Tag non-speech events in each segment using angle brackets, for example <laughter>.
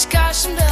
sky someday.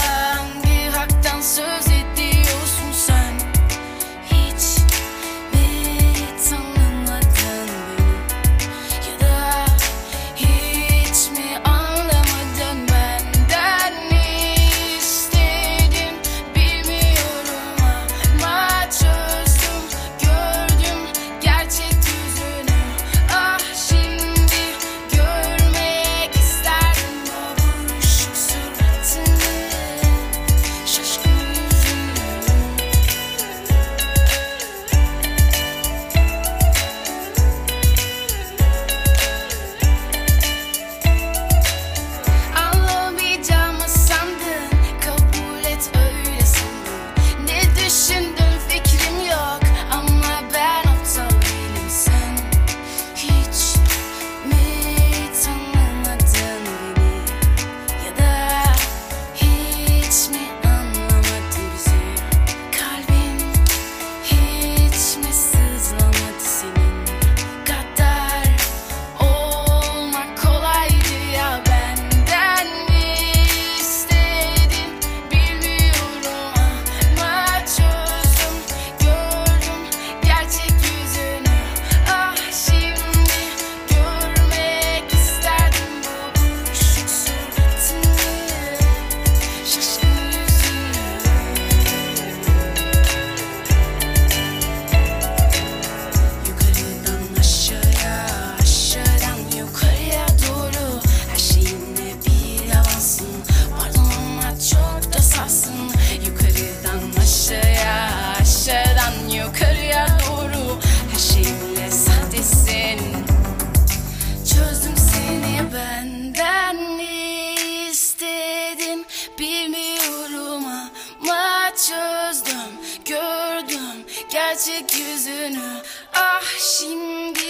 Gerçek yüzünü. Ah şimdi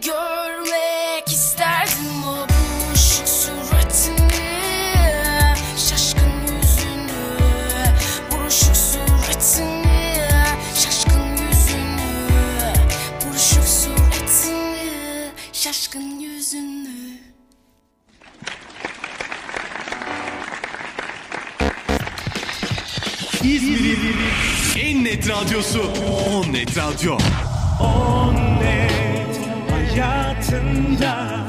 görmek en net radyosu. On Net Radyo. On net hayatında.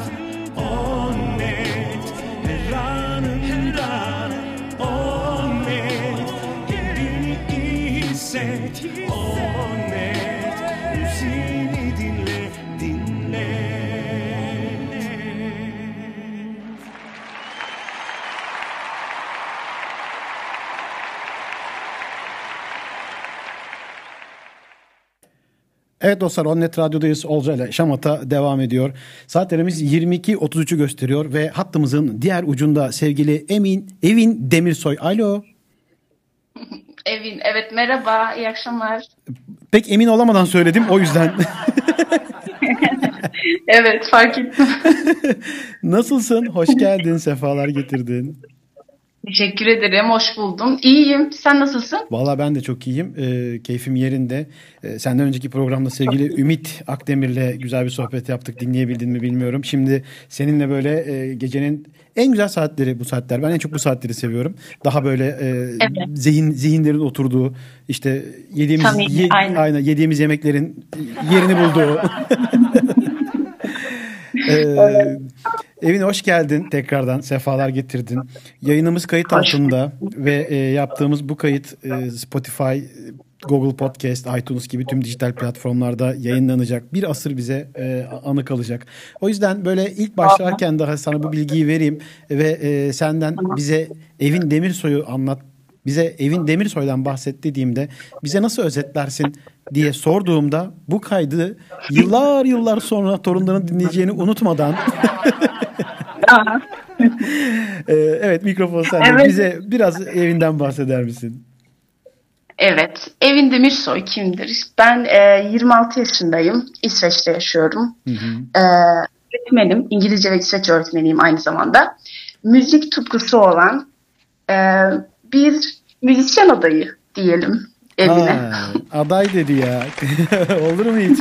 On net her anında On net kendini iyi hisset. On Evet dostlar Onnet Radyo'dayız. Olca ile Şamata devam ediyor. Saatlerimiz 22.33'ü gösteriyor ve hattımızın diğer ucunda sevgili Emin Evin Demirsoy. Alo. Evin. Evet merhaba. iyi akşamlar. Pek emin olamadan söyledim o yüzden. <laughs> <laughs> Evet fark ettim. <laughs> Nasılsın? Hoş geldin. Sefalar getirdin. Teşekkür ederim. Hoş buldum. İyiyim. Sen nasılsın? Valla ben de çok iyiyim. Ee, keyfim yerinde. Ee, senden önceki programda sevgili Ümit Akdemir'le güzel bir sohbet yaptık. Dinleyebildin mi bilmiyorum. Şimdi seninle böyle e, gecenin en güzel saatleri bu saatler. Ben en çok bu saatleri seviyorum. Daha böyle e, Evet. zihin zihinlerin oturduğu işte yediğimiz Samimi, aynen. yediğimiz yemeklerin yerini bulduğu. <laughs> Ee, evine hoş geldin tekrardan sefalar getirdin. Yayınımız kayıt altında ve e, yaptığımız bu kayıt e, Spotify, Google Podcast, iTunes gibi tüm dijital platformlarda yayınlanacak. Bir asır bize e, anı kalacak. O yüzden böyle ilk başlarken daha sana bu bilgiyi vereyim ve e, senden bize Evin Demirsoy'u anlat. Bize Evin Demirsoy'dan bahset dediğimde bize nasıl özetlersin diye sorduğumda bu kaydı yıllar yıllar sonra torunların dinleyeceğini unutmadan <laughs> <laughs> Ee, evet mikrofon sende. Evet. Bize biraz evinden bahseder misin? Evet. Evin Demirsoy kimdir? Ben e, 26 yaşındayım. İsveç'te yaşıyorum. E, öğretmenim. İngilizce ve İsveç öğretmeniyim aynı zamanda. Müzik tutkusu olan e, bir müzisyen adayı diyelim evine. Ha, aday dedi ya. <laughs> Olur mu hiç?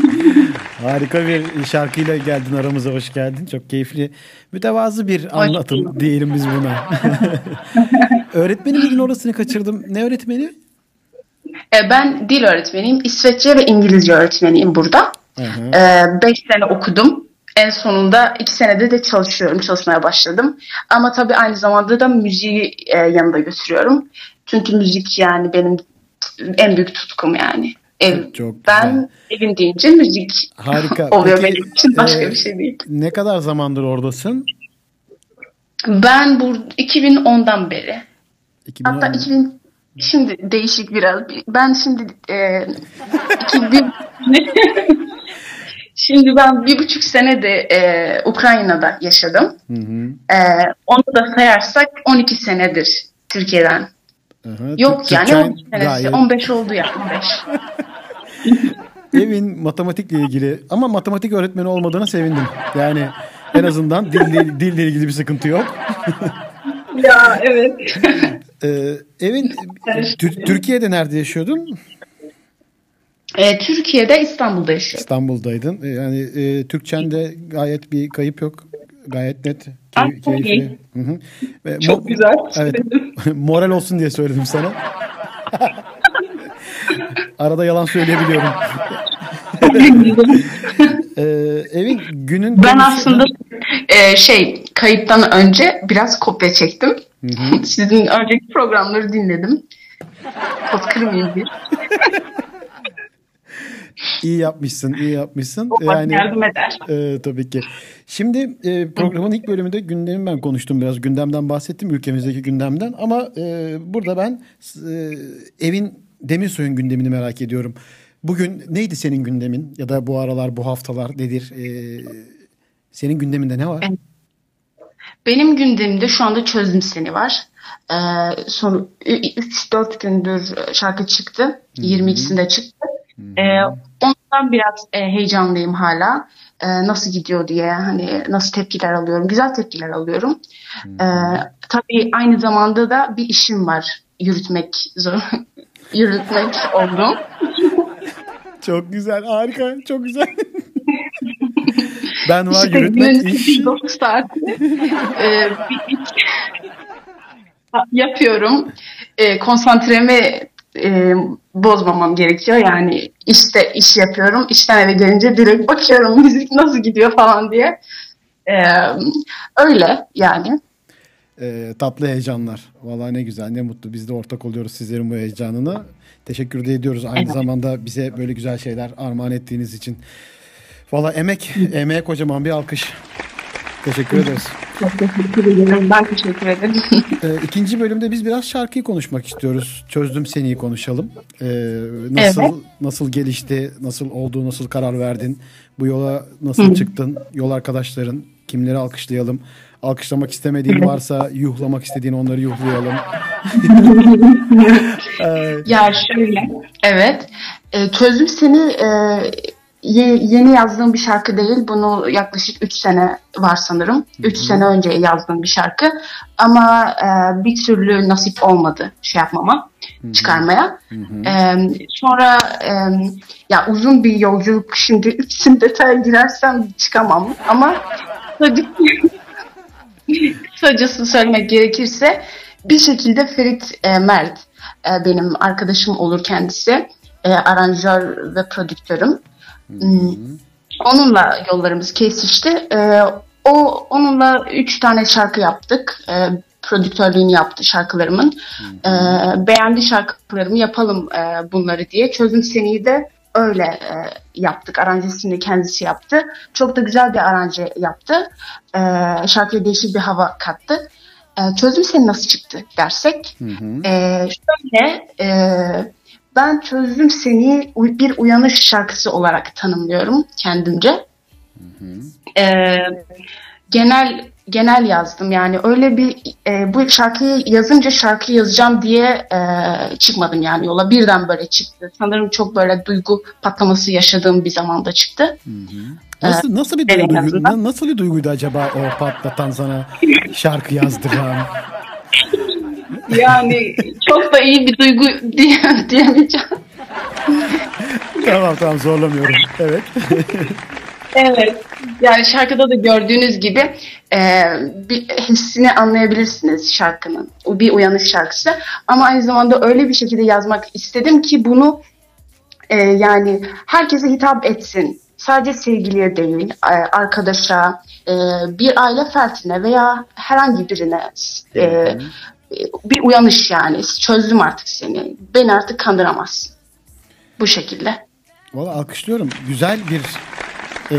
Harika bir şarkıyla geldin aramıza hoş geldin. Çok keyifli. Mütevazı bir anlatım diyelim biz buna. <laughs> Öğretmeni miydin orasını kaçırdım. Ne öğretmeni? E, ben dil öğretmeniyim. İsveççe ve İngilizce öğretmeniyim burada. Hı hı. 5 sene okudum. En sonunda 2 senede de çalışıyorum, çalışmaya başladım. Ama tabii aynı zamanda da müziği e, yanında götürüyorum. Çünkü müzik yani benim en büyük tutkum yani. Ev, Çok- çok ben evin deyince müzik Harika. <laughs> oluyor Peki, benim için. Başka e, bir şey değil. Ne kadar zamandır oradasın? Ben bu 2010'dan beri 2010. Hatta 2000 şimdi değişik biraz. Ben şimdi e, 2000 <laughs> şimdi ben bir buçuk sene de e, Ukrayna'da yaşadım. Hı hı. E, onu da sayarsak 12 senedir Türkiye'den. Hı. Yok Türk- yani Türkçen 12 senesi. gayet- 15 oldu ya 15. <laughs> Evin matematikle ilgili ama matematik öğretmeni olmadığına sevindim. Yani en azından dille, dille ilgili bir sıkıntı yok. ya evet. <laughs> Ee, evin Tür- Türkiye'de nerede yaşıyordun? E, Türkiye'de İstanbul'da yaşıyorum. İstanbul'daydın. Ee, Yani e, Türkçende gayet bir kayıp yok. Gayet net. Key- çok iyi. Hı hı. Ve Çok güzel. Evet. <laughs> Moral olsun diye söyledim sana. <laughs> Arada yalan söyleyebiliyorum. Ee, <laughs> evin günün Ben konusu- aslında e, şey kayıttan önce biraz kopya çektim. Sizin önceki programları dinledim. Kod kırmayayım bir. İyi yapmışsın, iyi yapmışsın. Yani, yardım eder. e, tabii ki. Şimdi e, programın ilk bölümünde gündemi ben konuştum biraz. Gündemden bahsettim, ülkemizdeki gündemden. Ama e, burada ben e, evin Demirsoy'un gündemini merak ediyorum. Bugün neydi senin gündemin? Ya da bu aralar, bu haftalar nedir? E, senin gündeminde ne var? Benim gündemimde şu anda çözdüm seni var. Ee, son 3-4 gündür şarkı çıktı. 22'sinde çıktı. E, ondan biraz e, heyecanlıyım hala. E, nasıl gidiyor diye hani nasıl tepkiler alıyorum. Güzel tepkiler alıyorum. E, tabii aynı zamanda da bir işim var yürütmek zor <laughs> yürütmek oldum. <laughs> Çok güzel, harika, çok güzel. <laughs> ben var İşte yürütmek iş. saati e, bir yapıyorum. E, konsantremi e, bozmamam gerekiyor. Yani işte iş yapıyorum. İşten eve gelince direkt <laughs> bakıyorum müzik nasıl gidiyor falan diye. E, öyle yani. Ee, tatlı heyecanlar. Vallahi ne güzel, ne mutlu. Biz de ortak oluyoruz sizlerin bu heyecanına. Teşekkür de ediyoruz aynı Evet. zamanda bize böyle güzel şeyler armağan ettiğiniz için. Vallahi emek, <laughs> emeğe kocaman bir alkış. Teşekkür ederiz. Çok teşekkür ederim. Ben teşekkür ederim. <laughs> Ee, ikinci bölümde biz biraz şarkıyı konuşmak istiyoruz. Çözdüm seni'yi konuşalım. Ee, nasıl Evet. nasıl gelişti, nasıl oldu, nasıl karar verdin, bu yola nasıl çıktın, yol arkadaşların, kimleri alkışlayalım, alkışlamak istemediğin varsa yuhlamak istediğin onları yuhlayalım. <laughs> Ee, Ya şöyle, evet. E, Çözdüm Seni e, ye- yeni yazdığım bir şarkı değil. Bunu yaklaşık 3 sene var sanırım. 3 sene önce yazdığım bir şarkı. Ama e, bir türlü nasip olmadı şey yapmama, çıkarmaya. E, sonra e, ya uzun bir yolculuk. Şimdi bütün detaya girersem çıkamam. Ama kısacası <laughs> söylemek gerekirse bir şekilde Ferit e, Mert e, benim arkadaşım olur kendisi. E, aranjör ve prodüktörüm. Hmm. Onunla yollarımız kesişti. E, o onunla üç tane şarkı yaptık. E, prodüktörlüğünü yaptı şarkılarımın. E, beğendi şarkılarımı yapalım e, bunları diye. Çözüm Seni'yi de öyle e, yaptık. Aranjesini kendisi yaptı. Çok da güzel bir aranje yaptı. E, şarkıya değişik bir hava kattı. E, çözüm Seni nasıl çıktı dersek. E, şöyle e, ben Çözdüm Seni bir uyanış şarkısı olarak tanımlıyorum kendimce. E, genel genel yazdım yani öyle bir e, bu şarkıyı yazınca şarkı yazacağım diye e, çıkmadım yani yola birden böyle çıktı. Sanırım çok böyle duygu patlaması yaşadığım bir zamanda çıktı. nasıl nasıl bir duygu, nasıl bir duyguydu acaba o patlatan sana şarkı yazdıran? <laughs> Yani çok da iyi bir duygu diye, diyemeyeceğim. tamam tamam zorlamıyorum. Evet. Evet. Yani şarkıda da gördüğünüz gibi e, bir hissini anlayabilirsiniz şarkının. O bir uyanış şarkısı. Ama aynı zamanda öyle bir şekilde yazmak istedim ki bunu e, yani herkese hitap etsin. Sadece sevgiliye değil, e, arkadaşa, e, bir aile fertine veya herhangi birine e, bir uyanış yani. Çözdüm artık seni. Beni artık kandıramazsın. Bu şekilde. Valla alkışlıyorum. Güzel bir e,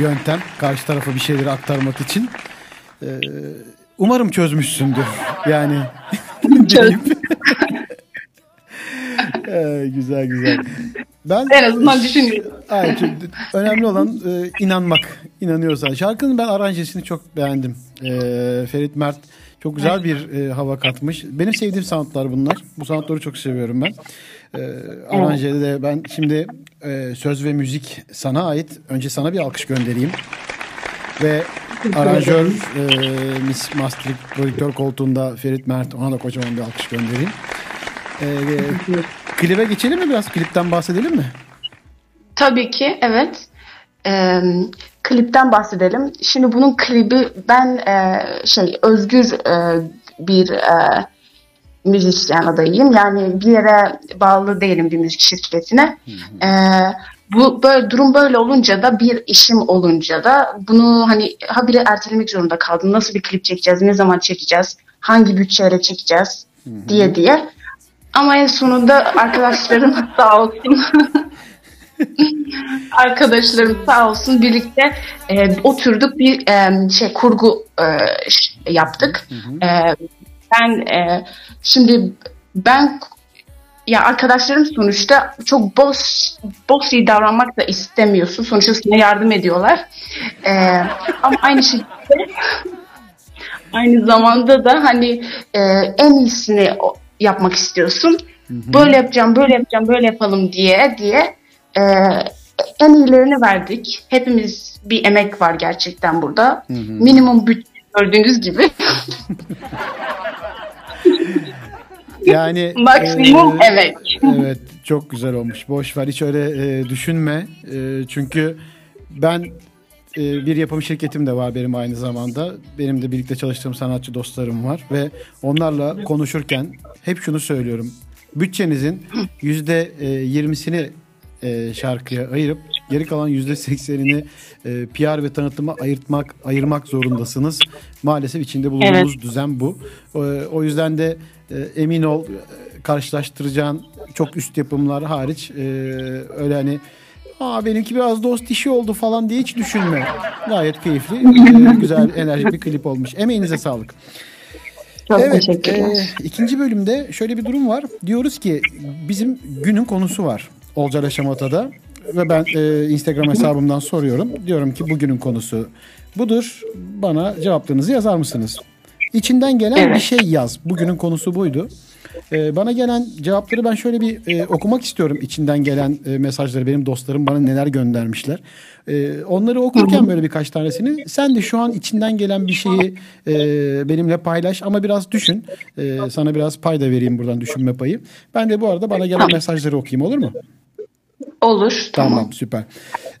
yöntem karşı tarafa bir şeyleri aktarmak için. E, umarım çözmüşsündür. Yani <laughs> deyip. <laughs> E, güzel güzel. Ben En azından düşünüyorum. Önemli olan e, inanmak. İnanıyorsan. Şarkının ben aranjesini çok beğendim. E, Ferit Mert çok güzel bir e, hava katmış. Benim sevdiğim soundlar bunlar. Bu soundları çok seviyorum ben. E, aranjede de ben şimdi e, söz ve müzik sana ait. Önce sana bir alkış göndereyim. Ve aranjör, e, mis, mastering, prodüktör koltuğunda Ferit Mert ona da kocaman bir alkış göndereyim. E, e, klibe geçelim mi biraz? Klipten bahsedelim mi? Tabii ki evet. Ee, klipten bahsedelim. Şimdi bunun klibi ben e, şey özgür e, bir e, müzisyen adayıyım. Yani bir yere bağlı değilim bir müzik şirketine. Ee, bu böyle durum böyle olunca da bir işim olunca da bunu hani habire ertelemek zorunda kaldım. Nasıl bir klip çekeceğiz? Ne zaman çekeceğiz? Hangi bütçeyle çekeceğiz? diye diye. Ama en sonunda arkadaşlarım <laughs> sağ olsun <laughs> <laughs> arkadaşlarım sağ olsun birlikte e, oturduk bir e, şey kurgu e, yaptık. E, ben e, şimdi ben ya arkadaşlarım sonuçta çok boş boş iyi davranmak da istemiyorsun. Sonuçta sana yardım ediyorlar. E, ama aynı şekilde aynı zamanda da hani e, en iyisini yapmak istiyorsun. Böyle yapacağım, böyle yapacağım, böyle yapalım diye diye e, en iyilerini verdik. Hepimiz bir emek var gerçekten burada. Minimum bütçe gördüğünüz gibi. Yani <laughs> Maksimum e, emek. Evet çok güzel olmuş. Boş ver hiç öyle e, düşünme. E, çünkü ben e, bir yapım şirketim de var benim aynı zamanda. Benim de birlikte çalıştığım sanatçı dostlarım var ve onlarla konuşurken hep şunu söylüyorum. Bütçenizin yüzde e, yirmisini e, şarkıya ayırıp geri kalan yüzde seksenini e, PR ve tanıtıma ayırtmak ayırmak zorundasınız. Maalesef içinde bulunduğumuz düzen bu. E, o yüzden de e, emin ol e, karşılaştıracağın çok üst yapımlar hariç e, öyle hani Aa benimki biraz dost işi oldu falan diye hiç düşünme. Gayet keyifli, e, güzel, enerjik bir klip olmuş. Emeğinize sağlık. Çok Evet, teşekkürler. e, ikinci bölümde şöyle bir durum var. Diyoruz ki bizim günün konusu var Olcay Şamata'da. Ve ben e, Instagram hesabımdan soruyorum. Diyorum ki bugünün konusu budur. Bana cevaplarınızı yazar mısınız? İçinden gelen Evet. bir şey yaz. Bugünün konusu buydu. E, bana gelen cevapları ben şöyle bir e, okumak istiyorum. İçinden gelen e, mesajları benim dostlarım bana neler göndermişler. E, onları okurken böyle birkaç tanesini sen de şu an içinden gelen bir şeyi e, benimle paylaş ama biraz düşün. E, sana biraz payda vereyim buradan düşünme payı. Ben de bu arada bana gelen mesajları okuyayım olur mu? Olur. Tamam, Tamam. süper.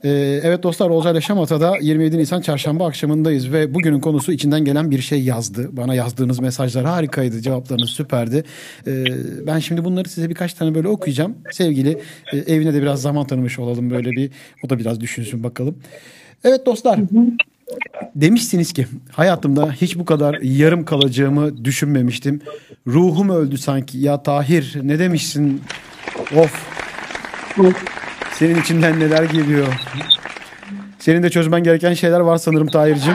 Ee, evet dostlar Olcay Şamata'da 27 Nisan çarşamba akşamındayız ve bugünün konusu içinden gelen bir şey yazdı. Bana yazdığınız mesajlar harikaydı, cevaplarınız süperdi. Ee, ben şimdi bunları size birkaç tane böyle okuyacağım. Sevgili e, evine de biraz zaman tanımış olalım böyle bir. O da biraz düşünsün bakalım. Evet dostlar. Demişsiniz ki hayatımda hiç bu kadar yarım kalacağımı düşünmemiştim. Ruhum öldü sanki. Ya Tahir ne demişsin? Of senin içinden neler geliyor? Senin de çözmen gereken şeyler var sanırım Tahir'cim.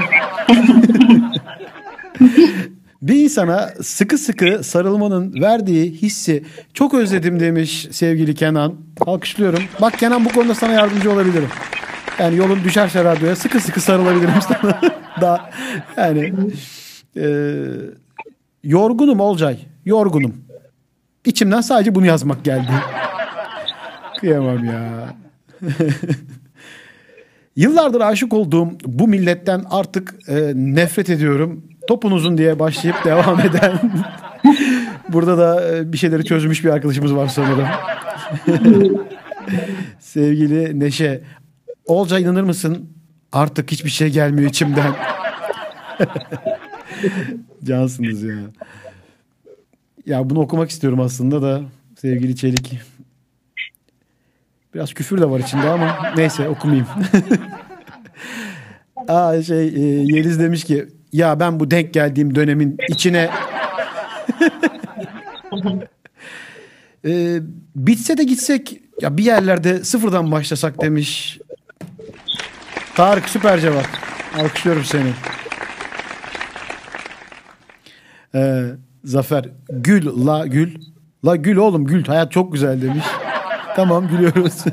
<laughs> Bir insana sıkı sıkı sarılmanın verdiği hissi çok özledim demiş sevgili Kenan. Alkışlıyorum. Bak Kenan bu konuda sana yardımcı olabilirim. Yani yolun düşerse radyoya sıkı sıkı sarılabilirim <laughs> sana. da yani e, yorgunum Olcay. Yorgunum. İçimden sadece bunu yazmak geldi. Kıyamam ya. Yıllardır aşık olduğum bu milletten artık e, nefret ediyorum. Topun uzun diye başlayıp devam eden. <laughs> Burada da e, bir şeyleri çözmüş bir arkadaşımız var sanırım. <laughs> Sevgili Neşe. Olca inanır mısın? Artık hiçbir şey gelmiyor içimden. <laughs> Cansınız ya. Ya bunu okumak istiyorum aslında da sevgili Çelik. Biraz küfür de var içinde ama neyse okumayayım. <laughs> Aa şey e, Yeliz demiş ki ya ben bu denk geldiğim dönemin içine <laughs> e, bitse de gitsek ya bir yerlerde sıfırdan başlasak demiş. Tarık süper cevap. Alkışlıyorum seni. Ee, Zafer gül la gül. La gül oğlum gül hayat çok güzel demiş. Tamam gülüyoruz. <laughs>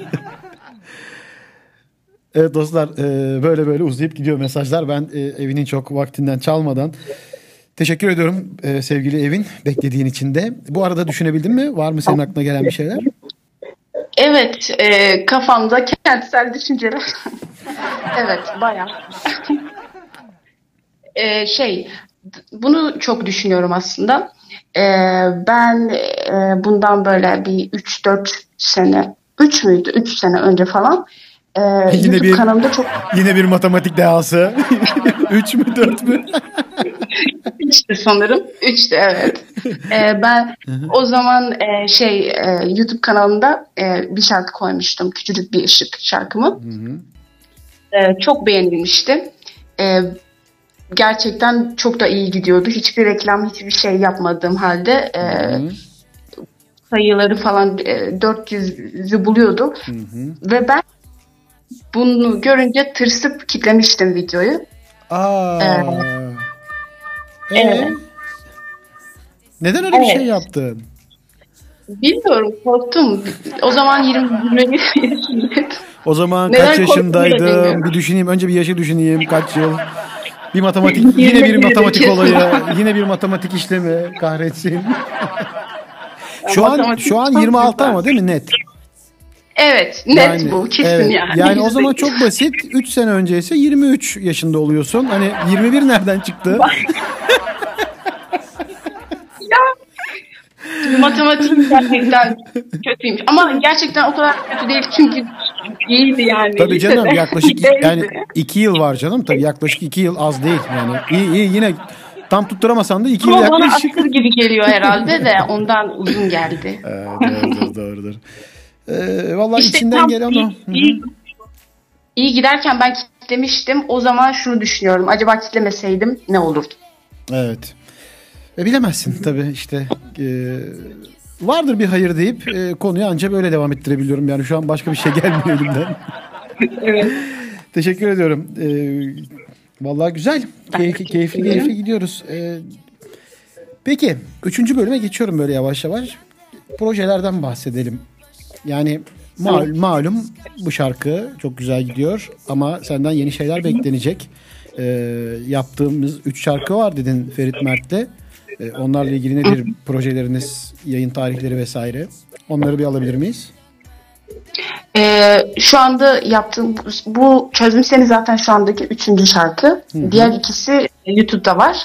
evet dostlar e, böyle böyle uzayıp gidiyor mesajlar. Ben e, evinin çok vaktinden çalmadan teşekkür ediyorum e, sevgili evin beklediğin için de. Bu arada düşünebildin mi? Var mı senin aklına gelen bir şeyler? Evet, e, kafamda kentsel düşünceler. <laughs> evet, bayağı. e, şey, bunu çok düşünüyorum aslında. E, ben e, bundan böyle bir 3-4 sene, 3 müydü? 3 sene önce falan e, YouTube bir- kanalımda çok Yine bir matematik dehası. <laughs> Üç mü dört mü? Üçtü sanırım. Üçtü evet. Ee, ben o zaman e, şey e, YouTube kanalımda e, bir şarkı koymuştum. Küçücük bir ışık şarkımı. E, çok beğenilmişti. E, gerçekten çok da iyi gidiyordu. Hiçbir reklam, hiçbir şey yapmadığım halde e, sayıları falan e, 400'ü buluyordu. Ve ben bunu görünce tırsıp kitlemiştim videoyu. Aa. Evet. Ee? Evet. Neden öyle bir Evet. şey yaptın? Bilmiyorum korktum. O zaman 20 20 yaşındaydım. O zaman Neden kaç yaşındaydım? Bir düşüneyim. Önce bir yaşı düşüneyim. Kaç yıl? Bir matematik, yine bir 21 matematik yaşında. olayı, <laughs> yine bir matematik işlemi kahretsin. şu an şu an çok 26 güzel. ama değil mi net? Evet net bu kesin evet. yani. Yani o zaman %100. çok basit. 3 sene önce ise 23 yaşında oluyorsun. Hani 21 nereden çıktı? <laughs> Matematik gerçekten kötüymüş. Ama gerçekten o kadar kötü değil çünkü iyiydi yani. Tabii canım yaklaşık <laughs> yani 2 yıl var canım. Tabii yaklaşık 2 yıl az değil. Yani iyi iyi yine tam tutturamasan da 2 yıl Ama bana yaklaşık. asır gibi geliyor herhalde de ondan uzun geldi. <laughs> Evet, doğrudur doğrudur. Ee, vallahi İşte içinden gelen o. iyi, iyi giderken ben kitlemiştim. O zaman şunu düşünüyorum. Acaba kitlemeseydim ne olurdu? Evet. E, bilemezsin tabii işte. e, vardır bir hayır deyip e, konuyu ancak böyle devam ettirebiliyorum. Yani şu an başka bir şey gelmiyor elimden. <laughs> Evet. Teşekkür ediyorum. E, vallahi güzel. Keyifli, keyifli, keyifli gidiyoruz. E, peki. Üçüncü bölüme geçiyorum böyle yavaş yavaş. Projelerden bahsedelim. Yani mal, malum bu şarkı çok güzel gidiyor ama senden yeni şeyler beklenecek. E, yaptığımız üç şarkı var dedin Ferit Mert'le. E, onlarla ilgili nedir projeleriniz, yayın tarihleri vesaire? Onları bir alabilir miyiz? Ee, şu anda yaptığım bu- çözüm seni zaten şu andaki üçüncü şarkı. Diğer ikisi YouTube'da var.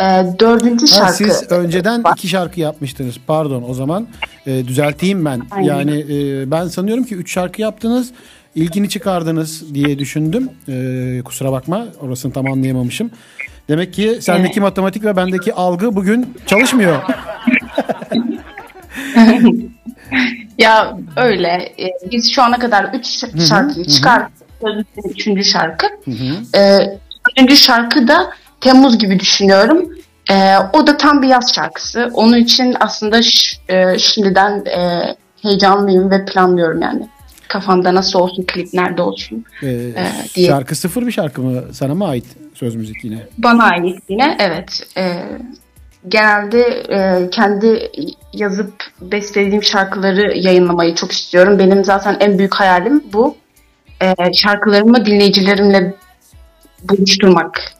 Ee, dördüncü Ha, şarkı. siz önceden iki şarkı yapmıştınız. Pardon o zaman e, düzelteyim ben. Aynen. Yani e, ben sanıyorum ki üç şarkı yaptınız. İlkini çıkardınız diye düşündüm. E, kusura bakma orasını tam anlayamamışım. Demek ki sendeki matematik ve bendeki algı bugün çalışmıyor. <laughs> Ya öyle. Ee, biz şu ana kadar üç şarkıyı Seni üçüncü şarkı. Ee, üçüncü şarkı da Temmuz gibi düşünüyorum. Ee, o da tam bir yaz şarkısı. Onun için aslında ş- e, şimdiden e, heyecanlıyım ve planlıyorum yani. Kafamda nasıl olsun, klip nerede olsun. E, diye. şarkı sıfır bir şarkı mı? Sana mı ait söz müzik yine? Bana ait yine evet. E, genelde e, kendi yazıp bestelediğim şarkıları yayınlamayı çok istiyorum. Benim zaten en büyük hayalim bu. E, şarkılarımı dinleyicilerimle buluşturmak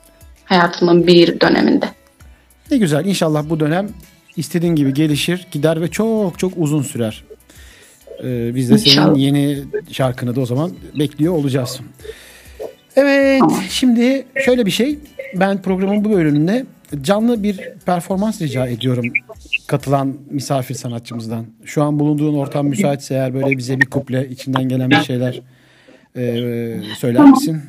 hayatımın bir döneminde. Ne güzel. İnşallah bu dönem istediğin gibi gelişir, gider ve çok çok uzun sürer. Ee, biz de senin İnşallah. yeni şarkını da o zaman bekliyor olacağız. Evet, şimdi şöyle bir şey. Ben programın bu bölümünde canlı bir performans rica ediyorum katılan misafir sanatçımızdan. Şu an bulunduğun ortam müsaitse eğer böyle bize bir kuple içinden gelen bir şeyler e, söyler misin?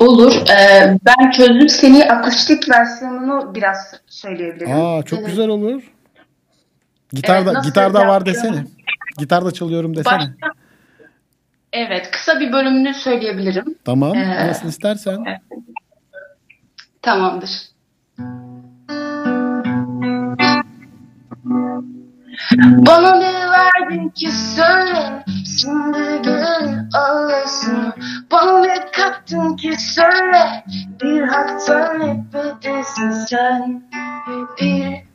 Olur. E, ben çözdüm seni akustik versiyonunu biraz söyleyebilirim. Aa çok güzel olur. Gitarda Evet, gitarda var desene. Gitarda çalıyorum desene. Başta- Evet, kısa bir bölümünü söyleyebilirim. Tamam. Ee, Nasıl istersen. Tamamdır. Bana ne verdin ki söyle Şimdi gel alasın Bana ne kattın ki söyle Bir hak talep edesin sen Bir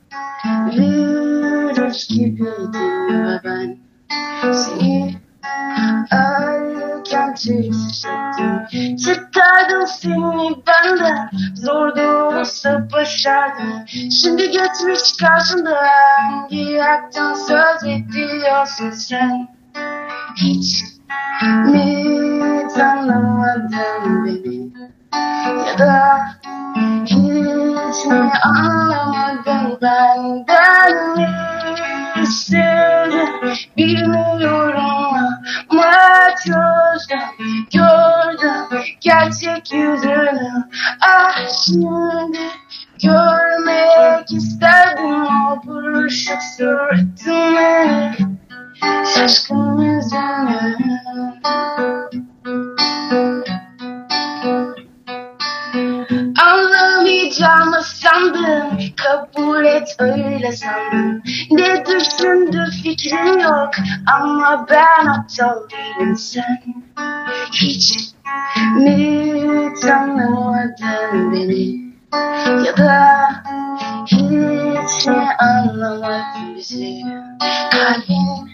başardın Şimdi geçmiş karşında Hangi haktan söz ediyorsun sen? Hiç mi tanımadın beni? Ya da hiç mi anlamadın benden ne istedin Bilmiyorum ama çözdüm Gördüm gerçek yüzünü. Ah şimdi görmek isterdim O buruşuk suratını. Şaşkın yüzünü. Anlamayacağımı sandın Kabul et öyle sandın Ne düşündü fikrin yok Ama ben aptal değilim sen. Hiç mi tanımadın beni Ya da hiç mi anlamadın bizi. Kalbin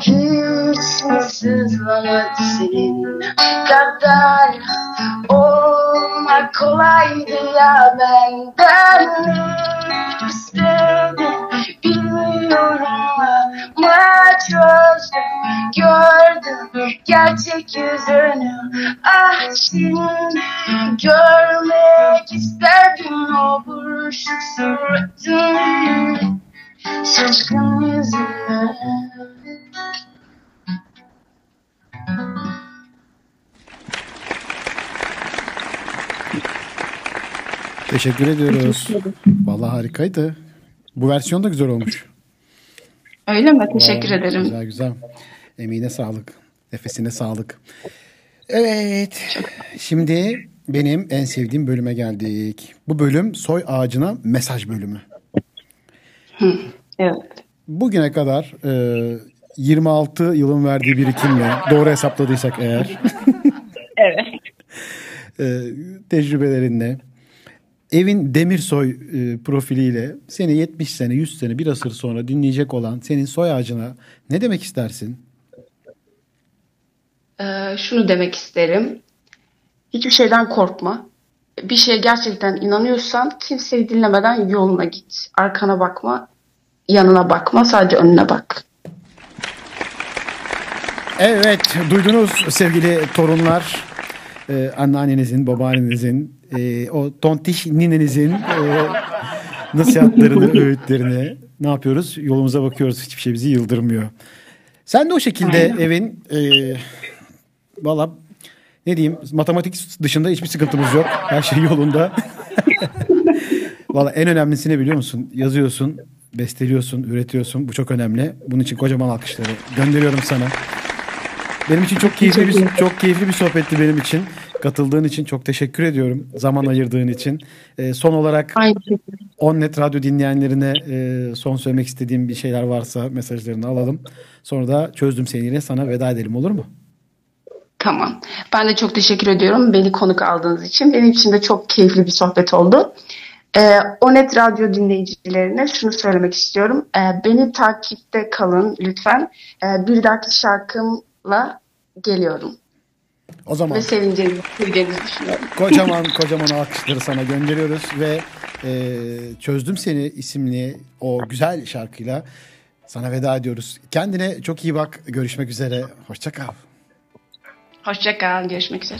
hiç mi sızlamadı senin. Kadar Olmak kolaydı ya benden. Ne istedin bilmiyorum ama çözdüm gerçek yüzünü Ah şimdi görmek isterdim o buruşuk suratını Şaşkın yüzünü Teşekkür ediyoruz. Vallahi harikaydı. Bu versiyon da güzel olmuş. Öyle mi? Teşekkür Aa, ederim. Güzel güzel. Emeğine sağlık. Nefesine sağlık. Evet. Şimdi benim en sevdiğim bölüme geldik. Bu bölüm soy ağacına mesaj bölümü. Evet. Bugüne kadar e, 26 yılın verdiği birikimle doğru hesapladıysak eğer <laughs> Evet. e, tecrübelerinle Evin Demirsoy e, profiliyle seni 70 sene 100 sene bir asır sonra dinleyecek olan senin soy ağacına ne demek istersin? Ee, şunu demek isterim. Hiçbir şeyden korkma. Bir şeye gerçekten inanıyorsan kimseyi dinlemeden yoluna git. Arkana bakma, yanına bakma, sadece önüne bak. Evet duydunuz sevgili torunlar e, anneannenizin babaannenizin e, o tontiş ninenizin e, nasihatlerini <laughs> öğütlerini ne yapıyoruz yolumuza bakıyoruz hiçbir şey bizi yıldırmıyor. Sen de o şekilde Aynen. evin e, valla ne diyeyim matematik dışında hiçbir sıkıntımız yok her şey yolunda. <laughs> Valla en önemlisi ne biliyor musun? Yazıyorsun, besteliyorsun, üretiyorsun. Bu çok önemli. Bunun için kocaman alkışları gönderiyorum sana. Benim için çok keyifli bir çok keyifli bir sohbetti benim için. Katıldığın için çok teşekkür ediyorum. Zaman ayırdığın için. Ee, son olarak. Onnet Radyo dinleyenlerine e, son söylemek istediğim bir şeyler varsa mesajlarını alalım. Sonra da çözdüm seniyle sana veda edelim olur mu? Tamam. Ben de çok teşekkür ediyorum beni konuk aldığınız için. Benim için de çok keyifli bir sohbet oldu. Ee, Onet Radyo dinleyicilerine şunu söylemek istiyorum. Ee, beni takipte kalın lütfen. Ee, bir dahaki şarkımla geliyorum. O zaman Ve sevineceğinizi, düşünüyorum. kocaman <laughs> kocaman alkışları sana gönderiyoruz ve e, Çözdüm Seni isimli o güzel şarkıyla sana veda ediyoruz. Kendine çok iyi bak. Görüşmek üzere. Hoşça kal. Hoşça kal. Görüşmek üzere.